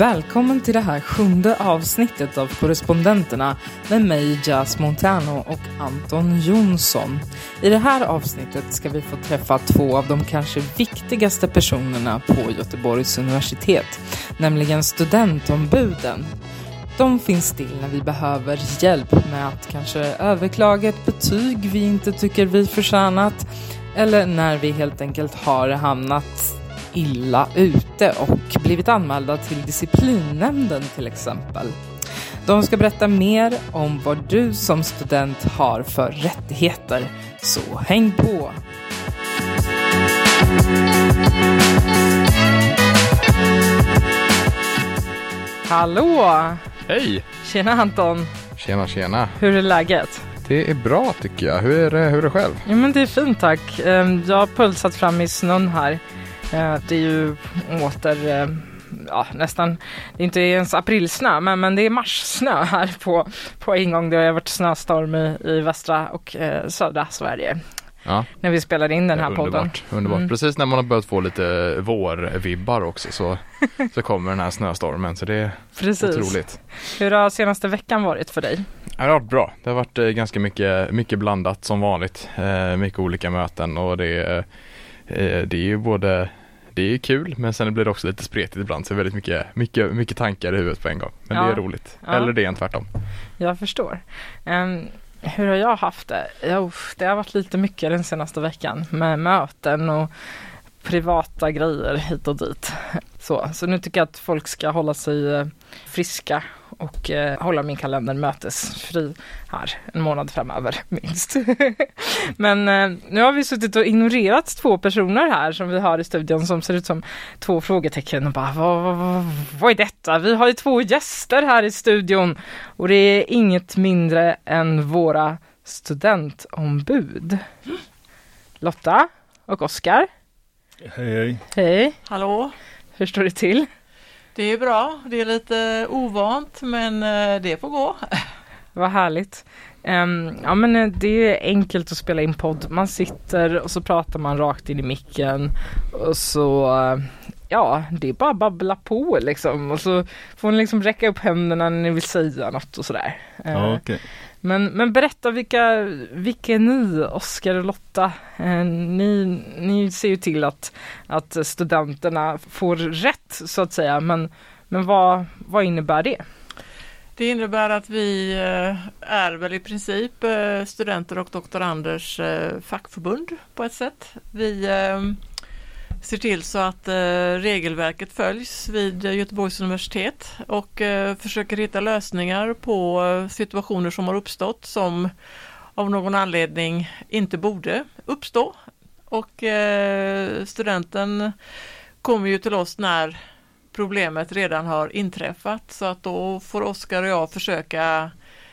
Välkommen till det här sjunde avsnittet av Korrespondenterna med mig Jas Montano och Anton Jonsson. I det här avsnittet ska vi få träffa två av de kanske viktigaste personerna på Göteborgs universitet, nämligen studentombuden. De finns till när vi behöver hjälp med att kanske överklaga ett betyg vi inte tycker vi förtjänat eller när vi helt enkelt har hamnat illa ute och blivit anmälda till disciplinnämnden till exempel. De ska berätta mer om vad du som student har för rättigheter, så häng på! Hallå! Hej! Tjena Anton! Tjena, tjena. Hur är läget? Det är bra tycker jag. Hur är det, hur är det själv? Jo men det är fint tack. Ehm, Jag har pulsat fram i snön här. Eh, Det är ju åter, eh, ja nästan, det är inte ens aprilsnö men, men det är marssnö här på, på en gång. Det har varit snöstorm i, i västra och eh, södra Sverige Ja, när vi spelade in den här podden. underbart. underbart. Mm. Precis när man har börjat få lite vårvibbar också så, så kommer den här snöstormen så det är Precis. otroligt. Hur har senaste veckan varit för dig? Ja, Det har varit bra. Det har varit eh, ganska mycket, mycket blandat som vanligt. Eh, mycket olika möten och det, eh, det är ju både det är kul men sen blir det också lite spretigt ibland så det är väldigt mycket, mycket, mycket tankar i huvudet på en gång. Men det Ja. är roligt. Ja. Eller det är en tvärtom. Jag förstår. Ehm, hur har jag haft det? Jo, det har varit lite mycket den senaste veckan med möten och privata grejer hit och dit. Så, så nu tycker jag att folk ska hålla sig eh, friska och eh, hålla min kalender mötesfri här en månad framöver minst. Men eh, nu har vi suttit och ignorerat två personer här som vi har i studion som ser ut som två frågetecken och bara vad, vad, vad, är detta? Vi har ju två gäster här i studion och det är inget mindre än våra studentombud. Lotta och Oskar. Hej hej. Hej, Hallå, hur står det till? Det är bra. Det är lite ovant men eh, det får gå. Vad härligt. Um, ja men eh, det är enkelt att spela in podd. Man sitter och så pratar man rakt in i micken och så uh, ja, det är bara att babbla på liksom och så får ni liksom räcka upp händerna när ni vill säga något och sådär. Eh, Ja, okej. Men, men berätta vilka, vilka är ni, Oskar och Lotta? Eh, ni, ni ser ju till att, att studenterna får rätt så att säga, men, men vad, vad innebär det? Det innebär att vi eh, är väl i princip eh, studenter och doktoranders eh, fackförbund på ett sätt. Vi eh, ser till så att eh, regelverket följs vid Göteborgs universitet och eh, försöker hitta lösningar på eh, situationer som har uppstått som av någon anledning inte borde uppstå. Och eh, studenten kommer ju till oss när problemet redan har inträffat så att då får Oskar och jag försöka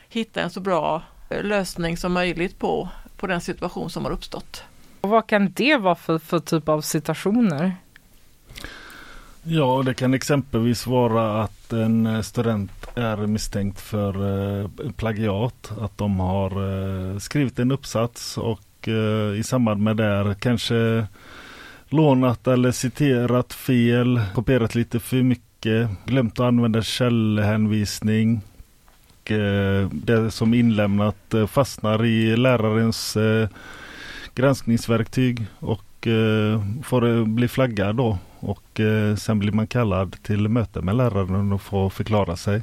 hitta en så bra eh, lösning som möjligt på, på den situation som har uppstått. Och vad kan det vara för, för typ av situationer? Ja, det kan exempelvis vara att en eh, student är misstänkt för eh, plagiat. Att de har eh, skrivit en uppsats och i samband med det kanske lånat eller citerat fel, kopierat lite för mycket, glömt att använda källhänvisning. Det som inlämnat fastnar i lärarens granskningsverktyg och eh, får bli flaggad då. Och eh, sen blir man kallad till möte med läraren och får förklara sig.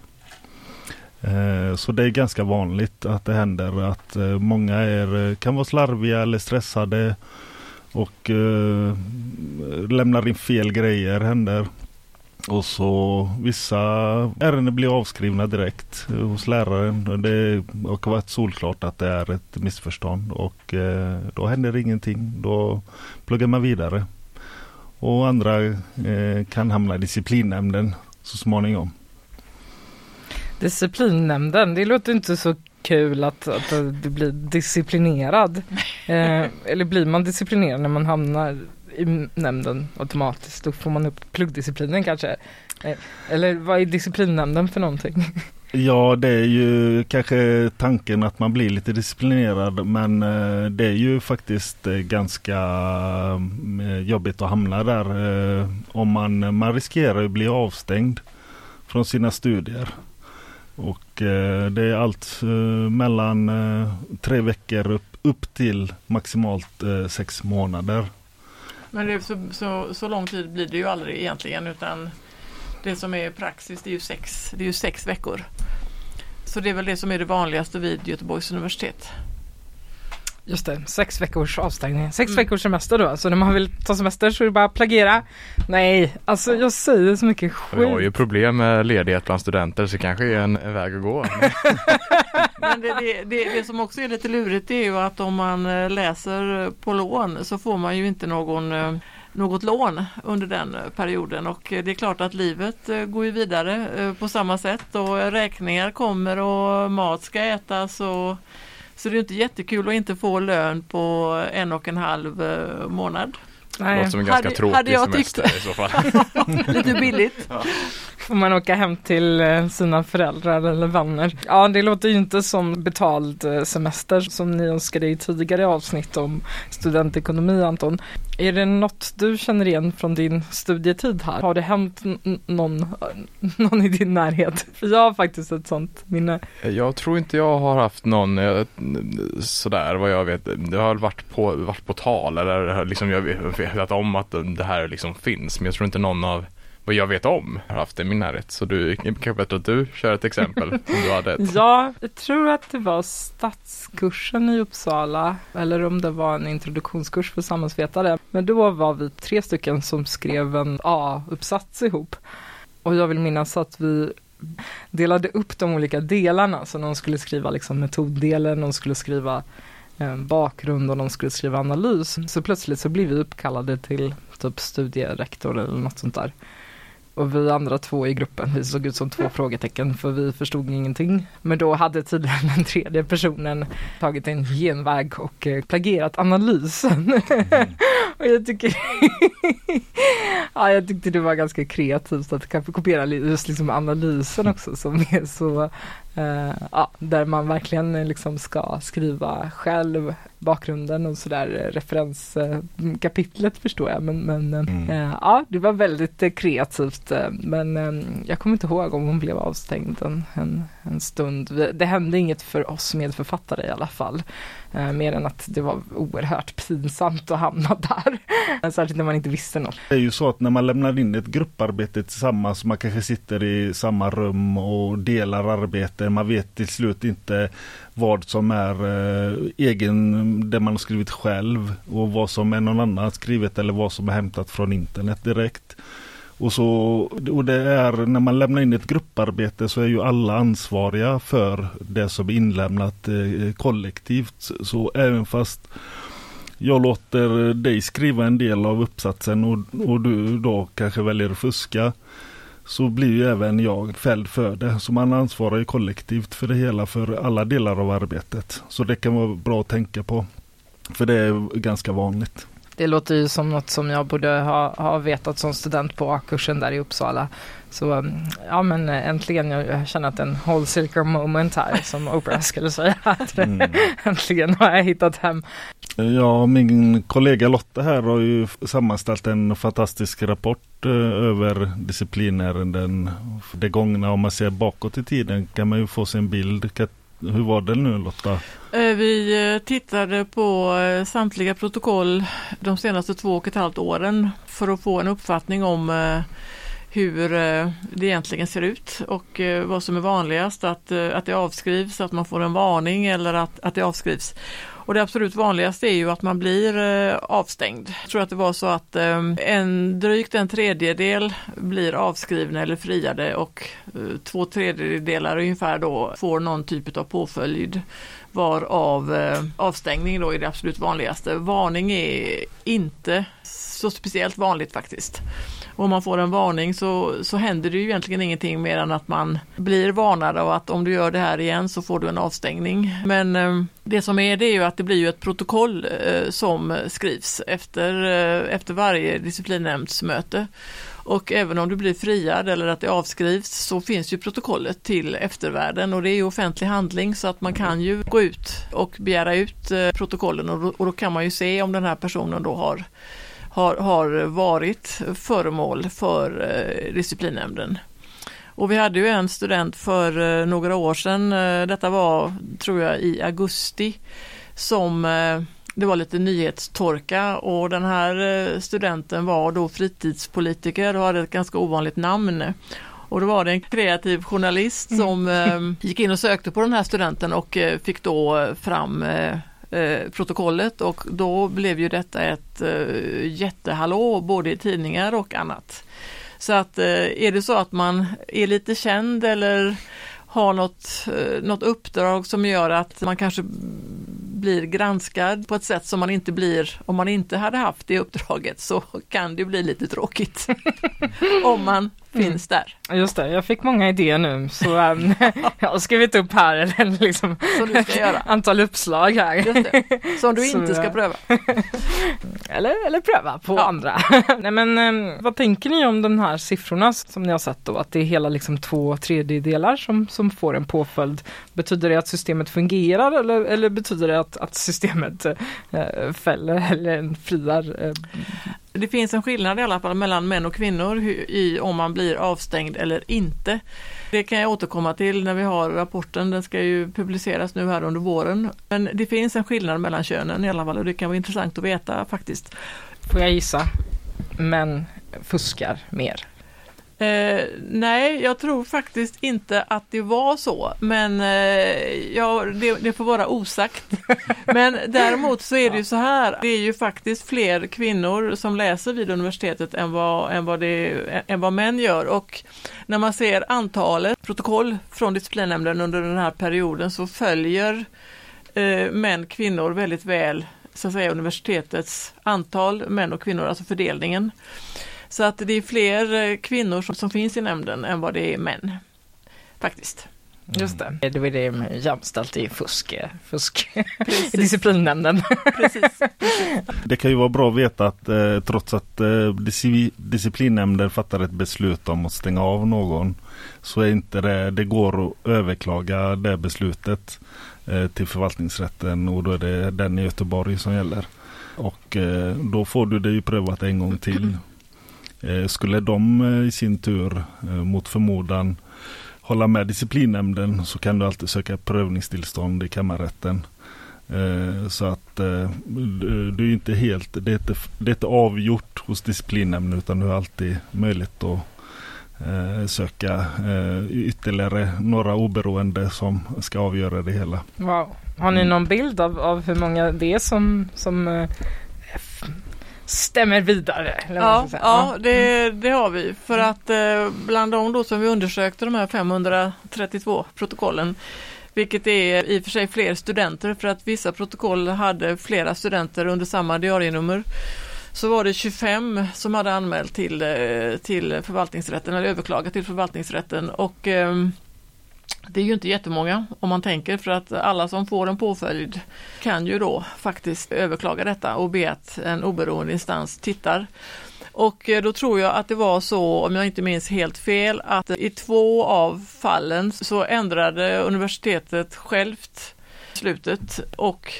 Eh, så det är ganska vanligt att det händer att eh, många är, eh, kan vara slarviga eller stressade och eh, lämnar in fel grejer händer. Och så vissa ärenden blir avskrivna direkt hos läraren. Det har varit solklart att det är ett missförstånd och eh, då händer ingenting. Då pluggar man vidare. Och andra eh, kan hamna i disciplinnämnden så småningom. Disciplinnämnden, det låter inte så kul att, att du blir disciplinerad. Eh, eller blir man disciplinerad när man hamnar i nämnden automatiskt. Då får man upp pluggdisciplinen kanske. Eh, eller vad är disciplinnämnden för någonting? Ja, det är ju kanske tanken att man blir lite disciplinerad men eh, det är ju faktiskt eh, ganska jobbigt att hamna där. Om man, man riskerar att bli avstängd från sina studier. Och det är allt mellan tre veckor upp, upp till maximalt sex månader. Men det, så, så, så lång tid blir det ju aldrig egentligen utan det som är praxis det är ju sex, det är ju sex veckor. Så det är väl det som är det vanligaste vid Göteborgs universitet. Just det, sex veckors avstängning. Sex mm. veckors semester då. Så när man vill ta semester så är det bara plagera. Nej, alltså jag säger så mycket skit. Vi har ju problem med ledighet bland studenter så kanske är en, väg att gå. Men det, det, det, det, som också är lite lurigt är ju att om man eh, läser på lån så får man ju inte någon eh, något lån under den perioden och det är klart att livet eh, går ju vidare eh, på samma sätt och räkningar kommer och mat ska ätas och så det är inte jättekul att inte få lön på en och en halv eh, månad. Nej. Låter som en ganska hade, tråkig hade jag semester tyckt. i så fall. Lite billigt. Ja. Får man åka hem till eh, sina föräldrar eller vänner. Ja, det låter ju inte som betald eh, semester som ni önskade i tidigare avsnitt om studentekonomi Anton. Är det något du känner igen från din studietid här? Har det hänt någon, någon i din närhet? För jag har faktiskt ett sånt minne. Jag tror inte jag har haft någon sådär vad jag vet. Det har varit på, varit på tal eller liksom jag vetat om att det här liksom finns. Men jag tror inte någon av vad jag vet om har haft det i min närhet. Så du kanske bättre att du kör ett exempel om du hade ett. Ja, jag tror att det var statskursen i Uppsala eller om det var en introduktionskurs för samhällsvetare. Men då var vi tre stycken som skrev en A-uppsats ihop. Och jag vill minnas att vi delade upp de olika delarna. Så någon skulle skriva liksom metoddelen, någon skulle skriva Eh, bakgrund och de skulle skriva analys. Så plötsligt så blev vi uppkallade till typ studierektor eller något sånt där. Och vi andra två i gruppen, vi såg ut som två frågetecken för vi förstod ingenting. Men då hade tydligen den tredje personen tagit en genväg och eh, plagierat analysen. Mm. och jag tycker ja, jag tyckte det var ganska kreativt att kanske kopiera just liksom analysen också som är så Uh, ja, där man verkligen liksom ska skriva själv bakgrunden och sådär referenskapitlet förstår jag men, men mm. uh, ja det var väldigt kreativt men um, jag kommer inte ihåg om hon blev avstängd en, en, en stund. Det hände inget för oss medförfattare i alla fall uh, mer än att det var oerhört pinsamt att hamna där. Särskilt när man inte visste något. Det är ju så att när man lämnar in ett grupparbete tillsammans, man kanske sitter i samma rum och delar arbete, man vet till slut inte vad som är eh, det man har skrivit själv och vad som är någon annan skrivet eller vad som är hämtat från internet direkt. Och, så, och det är när man lämnar in ett grupparbete så är ju alla ansvariga för det som är inlämnat eh, kollektivt. Så även fast jag låter dig skriva en del av uppsatsen och, och du då kanske väljer att fuska så blir ju även jag fälld för det. Så man ansvarar ju kollektivt för det hela för alla delar av arbetet. Så det kan vara bra att tänka på. För det är ganska vanligt. Det låter ju som något som jag borde ha, ha vetat som student på A-kursen där i Uppsala. Så mm, ja men äntligen, jag känner att en whole circle moment här som Oprah skulle säga. mm. äntligen har jag hittat hem. Ja, min kollega Lotta här har ju sammanställt en fantastisk rapport eh, över disciplinärenden. Det gångna, om man ser bakåt i tiden kan man ju få sig en bild. Hur var det nu Lotta? Eh, vi eh, tittade på eh, samtliga protokoll de senaste två och ett halvt åren för att få en uppfattning om hur det egentligen ser ut och vad som är vanligast, att, att det avskrivs, att man får en varning eller att, att det avskrivs. Och det absolut vanligaste är ju att man blir eh, avstängd. Jag tror att det var så att eh, en, drygt en tredjedel blir avskrivna eller friade och eh, två tredjedelar ungefär då får någon typ av påföljd varav eh, avstängning då är det absolut vanligaste. Varning är inte så speciellt vanligt faktiskt om man får en varning så, så händer det ju egentligen ingenting mer än att man blir varnad och att om du gör det här igen så får du en avstängning. Men eh, det som är det är ju att det blir ju ett protokoll eh, som skrivs efter, eh, efter varje disciplinnämndsmöte. Och även om du blir friad eller att det avskrivs så finns ju protokollet till eftervärlden och det är ju offentlig handling så att man kan ju gå ut och begära ut protokollen och då, och då kan man ju se om den här personen då har har, har varit föremål för eh, disciplinnämnden. Och vi hade ju en student för eh, några år sedan, eh, detta var tror jag i augusti, som det var lite nyhetstorka och den här studenten var då fritidspolitiker och hade ett ganska ovanligt namn. Och då var det en kreativ journalist mm. som mm. gick in och sökte på den här studenten och fick då fram protokollet och då blev ju detta ett jättehallå både i tidningar och annat. Så att är det så att man är lite känd eller har något, något uppdrag som gör att man kanske blir granskad på ett sätt som man inte blir om man inte hade haft det uppdraget så kan det bli lite tråkigt. om man finns mm. där. Just det, jag fick många idéer nu så um, jag har skrivit upp här eller liksom antal uppslag här. Som du inte ska pröva. eller, eller pröva på ja. andra. Nej men um, vad tänker ni om de här siffrorna som ni har sett då? Att det är hela liksom två tredjedelar som, som får en påföljd. Betyder det att systemet fungerar eller, eller betyder det att, att systemet uh, fäller eller friar? Uh, det finns en skillnad i alla fall mellan män och kvinnor i om man blir avstängd eller inte. Det kan jag återkomma till när vi har rapporten. Den ska ju publiceras nu här under våren. Men det finns en skillnad mellan könen i alla fall och det kan vara intressant att veta faktiskt. Får jag gissa? Män fuskar mer Eh, nej, jag tror faktiskt inte att det var så, men eh, ja, det, det, får vara osagt. men däremot så är det ju så här, det är ju faktiskt fler kvinnor som läser vid universitetet än vad, än vad, det, än vad män gör och när man ser antalet protokoll från disciplinnämnden under den här perioden så följer eh, män kvinnor väldigt väl så att säga universitetets antal män och kvinnor, alltså fördelningen. Så att det är fler eh, kvinnor som, som finns i nämnden än vad det är män. Faktiskt. Just det, det var det med jämställt i fusk, eh, fusk. disciplinnämnden. Precis. Det kan ju vara bra att veta att eh, trots att eh, disciplinnämnden fattar ett beslut om att stänga av någon så är inte det, det går att överklaga det beslutet eh, till förvaltningsrätten och då är det den i Göteborg som gäller. Och eh, då får du det ju prövat en gång till. Eh, skulle de eh, i sin tur eh, mot förmodan hålla med disciplinnämnden så kan du alltid söka prövningstillstånd i kammarrätten. Så att du är inte helt, det är inte, det är inte avgjort hos disciplinnämnden utan du har alltid möjlighet att söka ytterligare några oberoende som ska avgöra det hela. Wow. Har ni någon bild av, av hur många det är som, som stämmer vidare. Ja, ja det, det, har vi. För att eh, bland de då som vi undersökte de här 532 protokollen vilket är i och för sig fler studenter för att vissa protokoll hade flera studenter under samma diarienummer. Så var det 25 som hade anmält till, eh, till förvaltningsrätten eller överklagat till förvaltningsrätten och eh, det är ju inte jättemånga om man tänker för att alla som får en påföljd kan ju då faktiskt överklaga detta och be att en oberoende instans tittar. Och eh, då tror jag att det var så, om jag inte minns helt fel, att i två av fallen så ändrade universitetet självt slutet och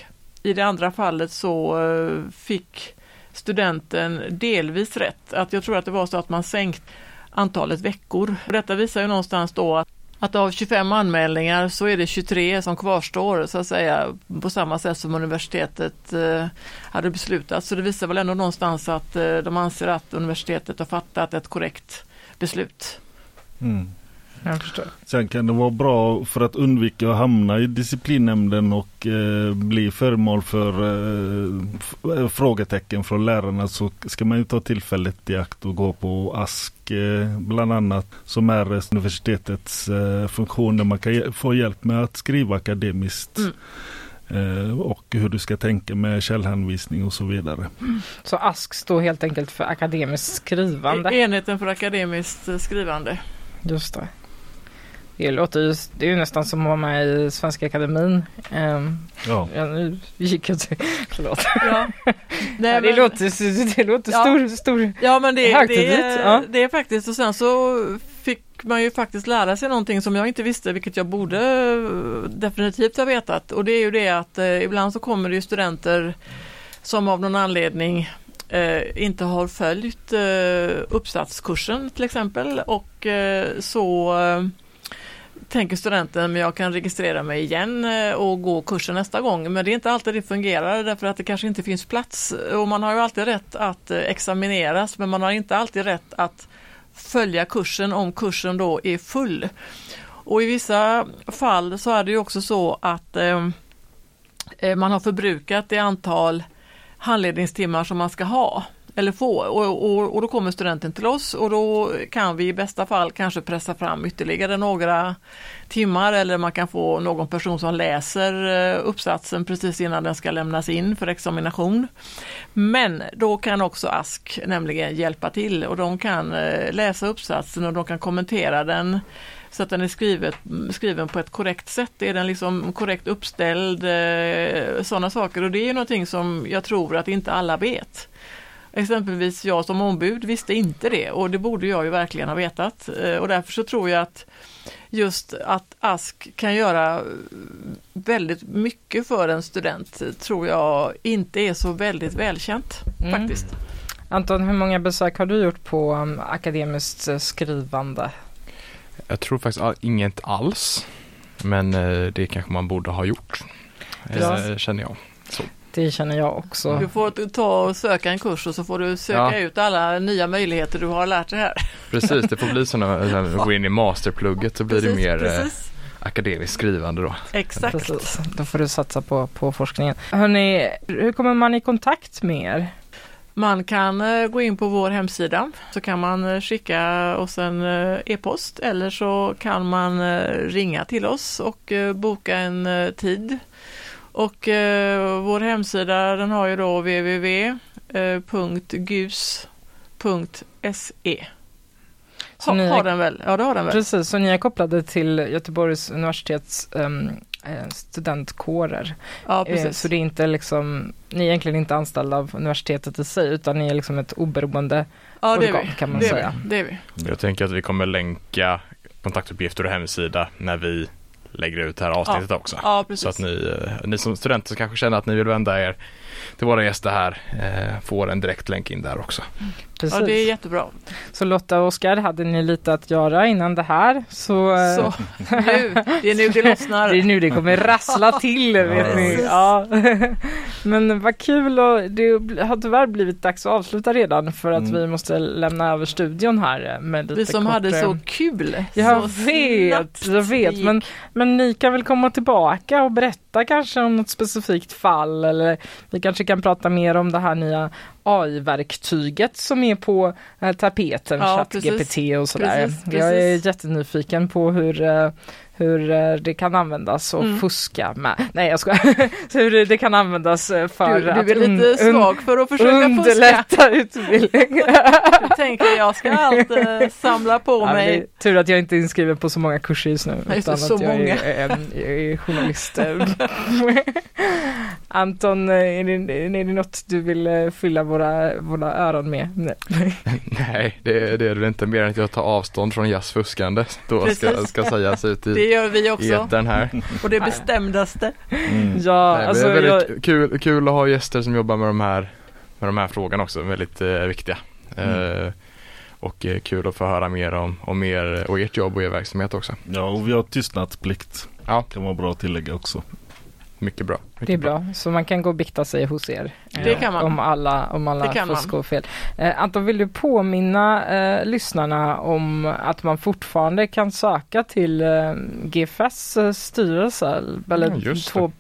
i det andra fallet så eh, fick studenten delvis rätt. Att jag tror att det var så att man sänkt antalet veckor. Detta visar ju någonstans då att att av 25 anmälningar så är det 23 som kvarstår så att säga på samma sätt som universitetet eh, hade beslutat. Så det visar väl ändå någonstans att eh, de anser att universitetet har fattat ett korrekt beslut. Mm. Jag förstår. Sen kan det vara bra för att undvika att hamna i disciplinnämnden och eh, bli föremål för eh, frågetecken från lärarna så ska man ju ta tillfället i akt och gå på ASK eh, bland annat som är universitetets eh, funktion där man kan få hjälp med att skriva akademiskt. Mm. Eh, och hur du ska tänka med källhänvisning och så vidare. Så ASK står helt enkelt för akademiskt skrivande. Enheten för akademiskt eh, skrivande. Just det. Det låter ju, det är ju nästan som att vara med i Svenska Akademin. Um, Ja. ja, nu gick jag till, förlåt. Ja. Nej, Ja, det, men- låter, det låter Ja. stor, stor. Ja men det, det, är, ja. det är faktiskt och sen så fick man ju faktiskt lära sig någonting som jag inte visste vilket jag borde eh, definitivt ha vetat och det är ju det att eh, ibland så kommer det ju studenter som av någon anledning eh, inte har följt eh, uppsatskursen till exempel och eh, så eh, tänker studenten men jag kan registrera mig igen eh, och gå kursen nästa gång. Men det är inte alltid det fungerar därför att det kanske inte finns plats och man har ju alltid rätt att eh, examineras men man har inte alltid rätt att följa kursen om kursen då är full. Och i vissa fall så är det ju också så att eh, eh man har förbrukat det antal handledningstimmar som man ska ha eller få och, och, och då kommer studenten till oss och då kan vi i bästa fall kanske pressa fram ytterligare några timmar eller man kan få någon person som läser eh, uppsatsen precis innan den ska lämnas in för examination. Men då kan också ASK nämligen hjälpa till och de kan eh, läsa uppsatsen och de kan kommentera den så att den är skrivet, skriven på ett korrekt sätt. Är den liksom korrekt uppställd? Eh, sådana saker och det är ju någonting som jag tror att inte alla vet. Exempelvis jag som ombud visste inte det och det borde jag ju verkligen ha vetat Eh, och därför så tror jag att just att ASK kan göra väldigt mycket för en student tror jag inte är så väldigt välkänt Mm. faktiskt. Anton, hur många besök har du gjort på um, akademiskt eh, skrivande? Jag tror faktiskt inget alls. Men eh, det kanske man borde ha gjort. Ja. Känner jag. Det känner jag också. Du får ta och söka en kurs och så får du söka Ja. ut alla nya möjligheter du har lärt dig här. Precis, det får bli sådana, gå in i masterplugget så blir det Precis, mer eh, precis. akademiskt skrivande då. Exakt. Precis, då får du satsa på, på forskningen. Hörrni, hur kommer man i kontakt med er? Man kan eh, gå in på vår hemsida så kan man eh, skicka oss en e-post eller så kan man ringa till oss och boka en tid. Och eh, vår hemsida den har ju då www.gus.se. Så Ha, ni har är, den väl? Ja det har den väl. precis, så ni är kopplade till Göteborgs universitets um, eh, studentkårer. Ja, Eh, precis. Så det är inte liksom, ni är egentligen inte anställda av universitetet i sig utan ni är liksom ett oberoende ja, det är organ vi. kan man det, är säga. vi. det är vi. Jag tänker att vi kommer länka kontaktuppgifter och hemsida när vi lägger ut det här avsnittet också. Ja. Så att ni, eh, ni som studenter som kanske känner att ni vill vända er till våra gäster här eh, får en direkt länk in där också. Precis. Ja, det är jättebra. Så Lotta och Oskar, hade ni lite att göra innan det här så, eh, Så nu, det är nu det lossnar. det är nu det kommer rassla till vet Ja, ni. Ja. Men vad kul och det har tyvärr blivit dags att avsluta redan för att Mm. vi måste lämna över studion här med lite Vi som kort, hade eh, så kul. Jag så vet, jag vet. Men, men ni kan väl komma tillbaka och berätta kanske om något specifikt fall eller vi kanske kan prata mer om det här nya AI-verktyget som är på eh, tapeten, Ja, ChatGPT och sådär. Precis, Jag är precis. jättenyfiken på hur eh, hur eh, det kan användas och Mm. fuska med. Nej jag skojar. hur det kan användas eh, för Du, att du är lite svag för att försöka fuska. underlätta utbildning. Du tänker jag ska allt eh, samla på Ja, men det är mig. tur att jag inte är inskriven på så många kurser just nu. Nej, utan det, att så jag många. Är, jag är journalist. Anton, är det, är det något du vill fylla våra, våra öron med? Nej. Nej, det, det är det inte mer än att jag tar avstånd från jazzfuskande. Då ska, ska sägas ut Det gör vi också. etern här. Och det bestämdaste. Mm. Ja, Nej, alltså, det är jag, väldigt kul, kul att ha gäster som jobbar med de här, med de här frågorna också, väldigt eh, viktiga. Mm. Eh, och eh, kul att få höra mer om, om er och ert jobb och er verksamhet också. Ja, och vi har tystnadsplikt. Ja. Kan vara bra att tillägga också. Mycket bra. Mycket det är bra, så man kan gå och bikta sig hos er. Det eh, kan man. Om alla, om alla fusk och fel. Eh, Anton, vill du påminna eh, lyssnarna om att man fortfarande kan söka till eh, GFS eh, styrelse? Eller Ja, två,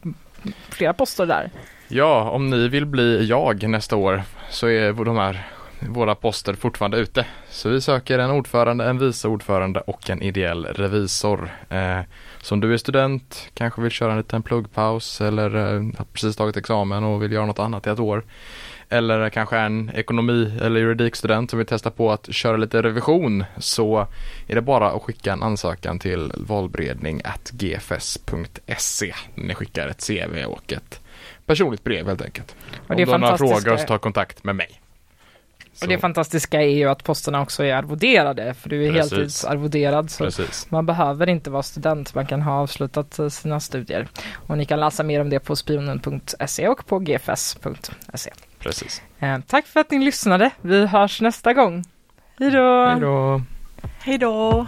flera poster där. Ja, om ni vill bli jag nästa år så är de här våra poster fortfarande ute. Så vi söker en ordförande, en vice ordförande och en ideell revisor. Eh, så om du är student, kanske vill köra en liten pluggpaus eller eh, har precis tagit examen och vill göra något annat i ett år. Eller kanske en ekonomi eller juridikstudent som vill testa på att köra lite revision så är det bara att skicka en ansökan till valberedning gfs.se. Ni skickar ett CV och ett personligt brev helt enkelt. Och Om du har några frågor så ta kontakt med mig. Och det fantastiska är ju att posterna också är arvoderade, för du är Precis. heltidsarvoderad. Så Precis. man behöver inte vara student, man kan ha avslutat eh, sina studier. Och ni kan läsa mer om det på spionen.se och på gfs.se. Precis. Eh, tack för att ni lyssnade. Vi hörs nästa gång. Hej då! Hej då. Hej då!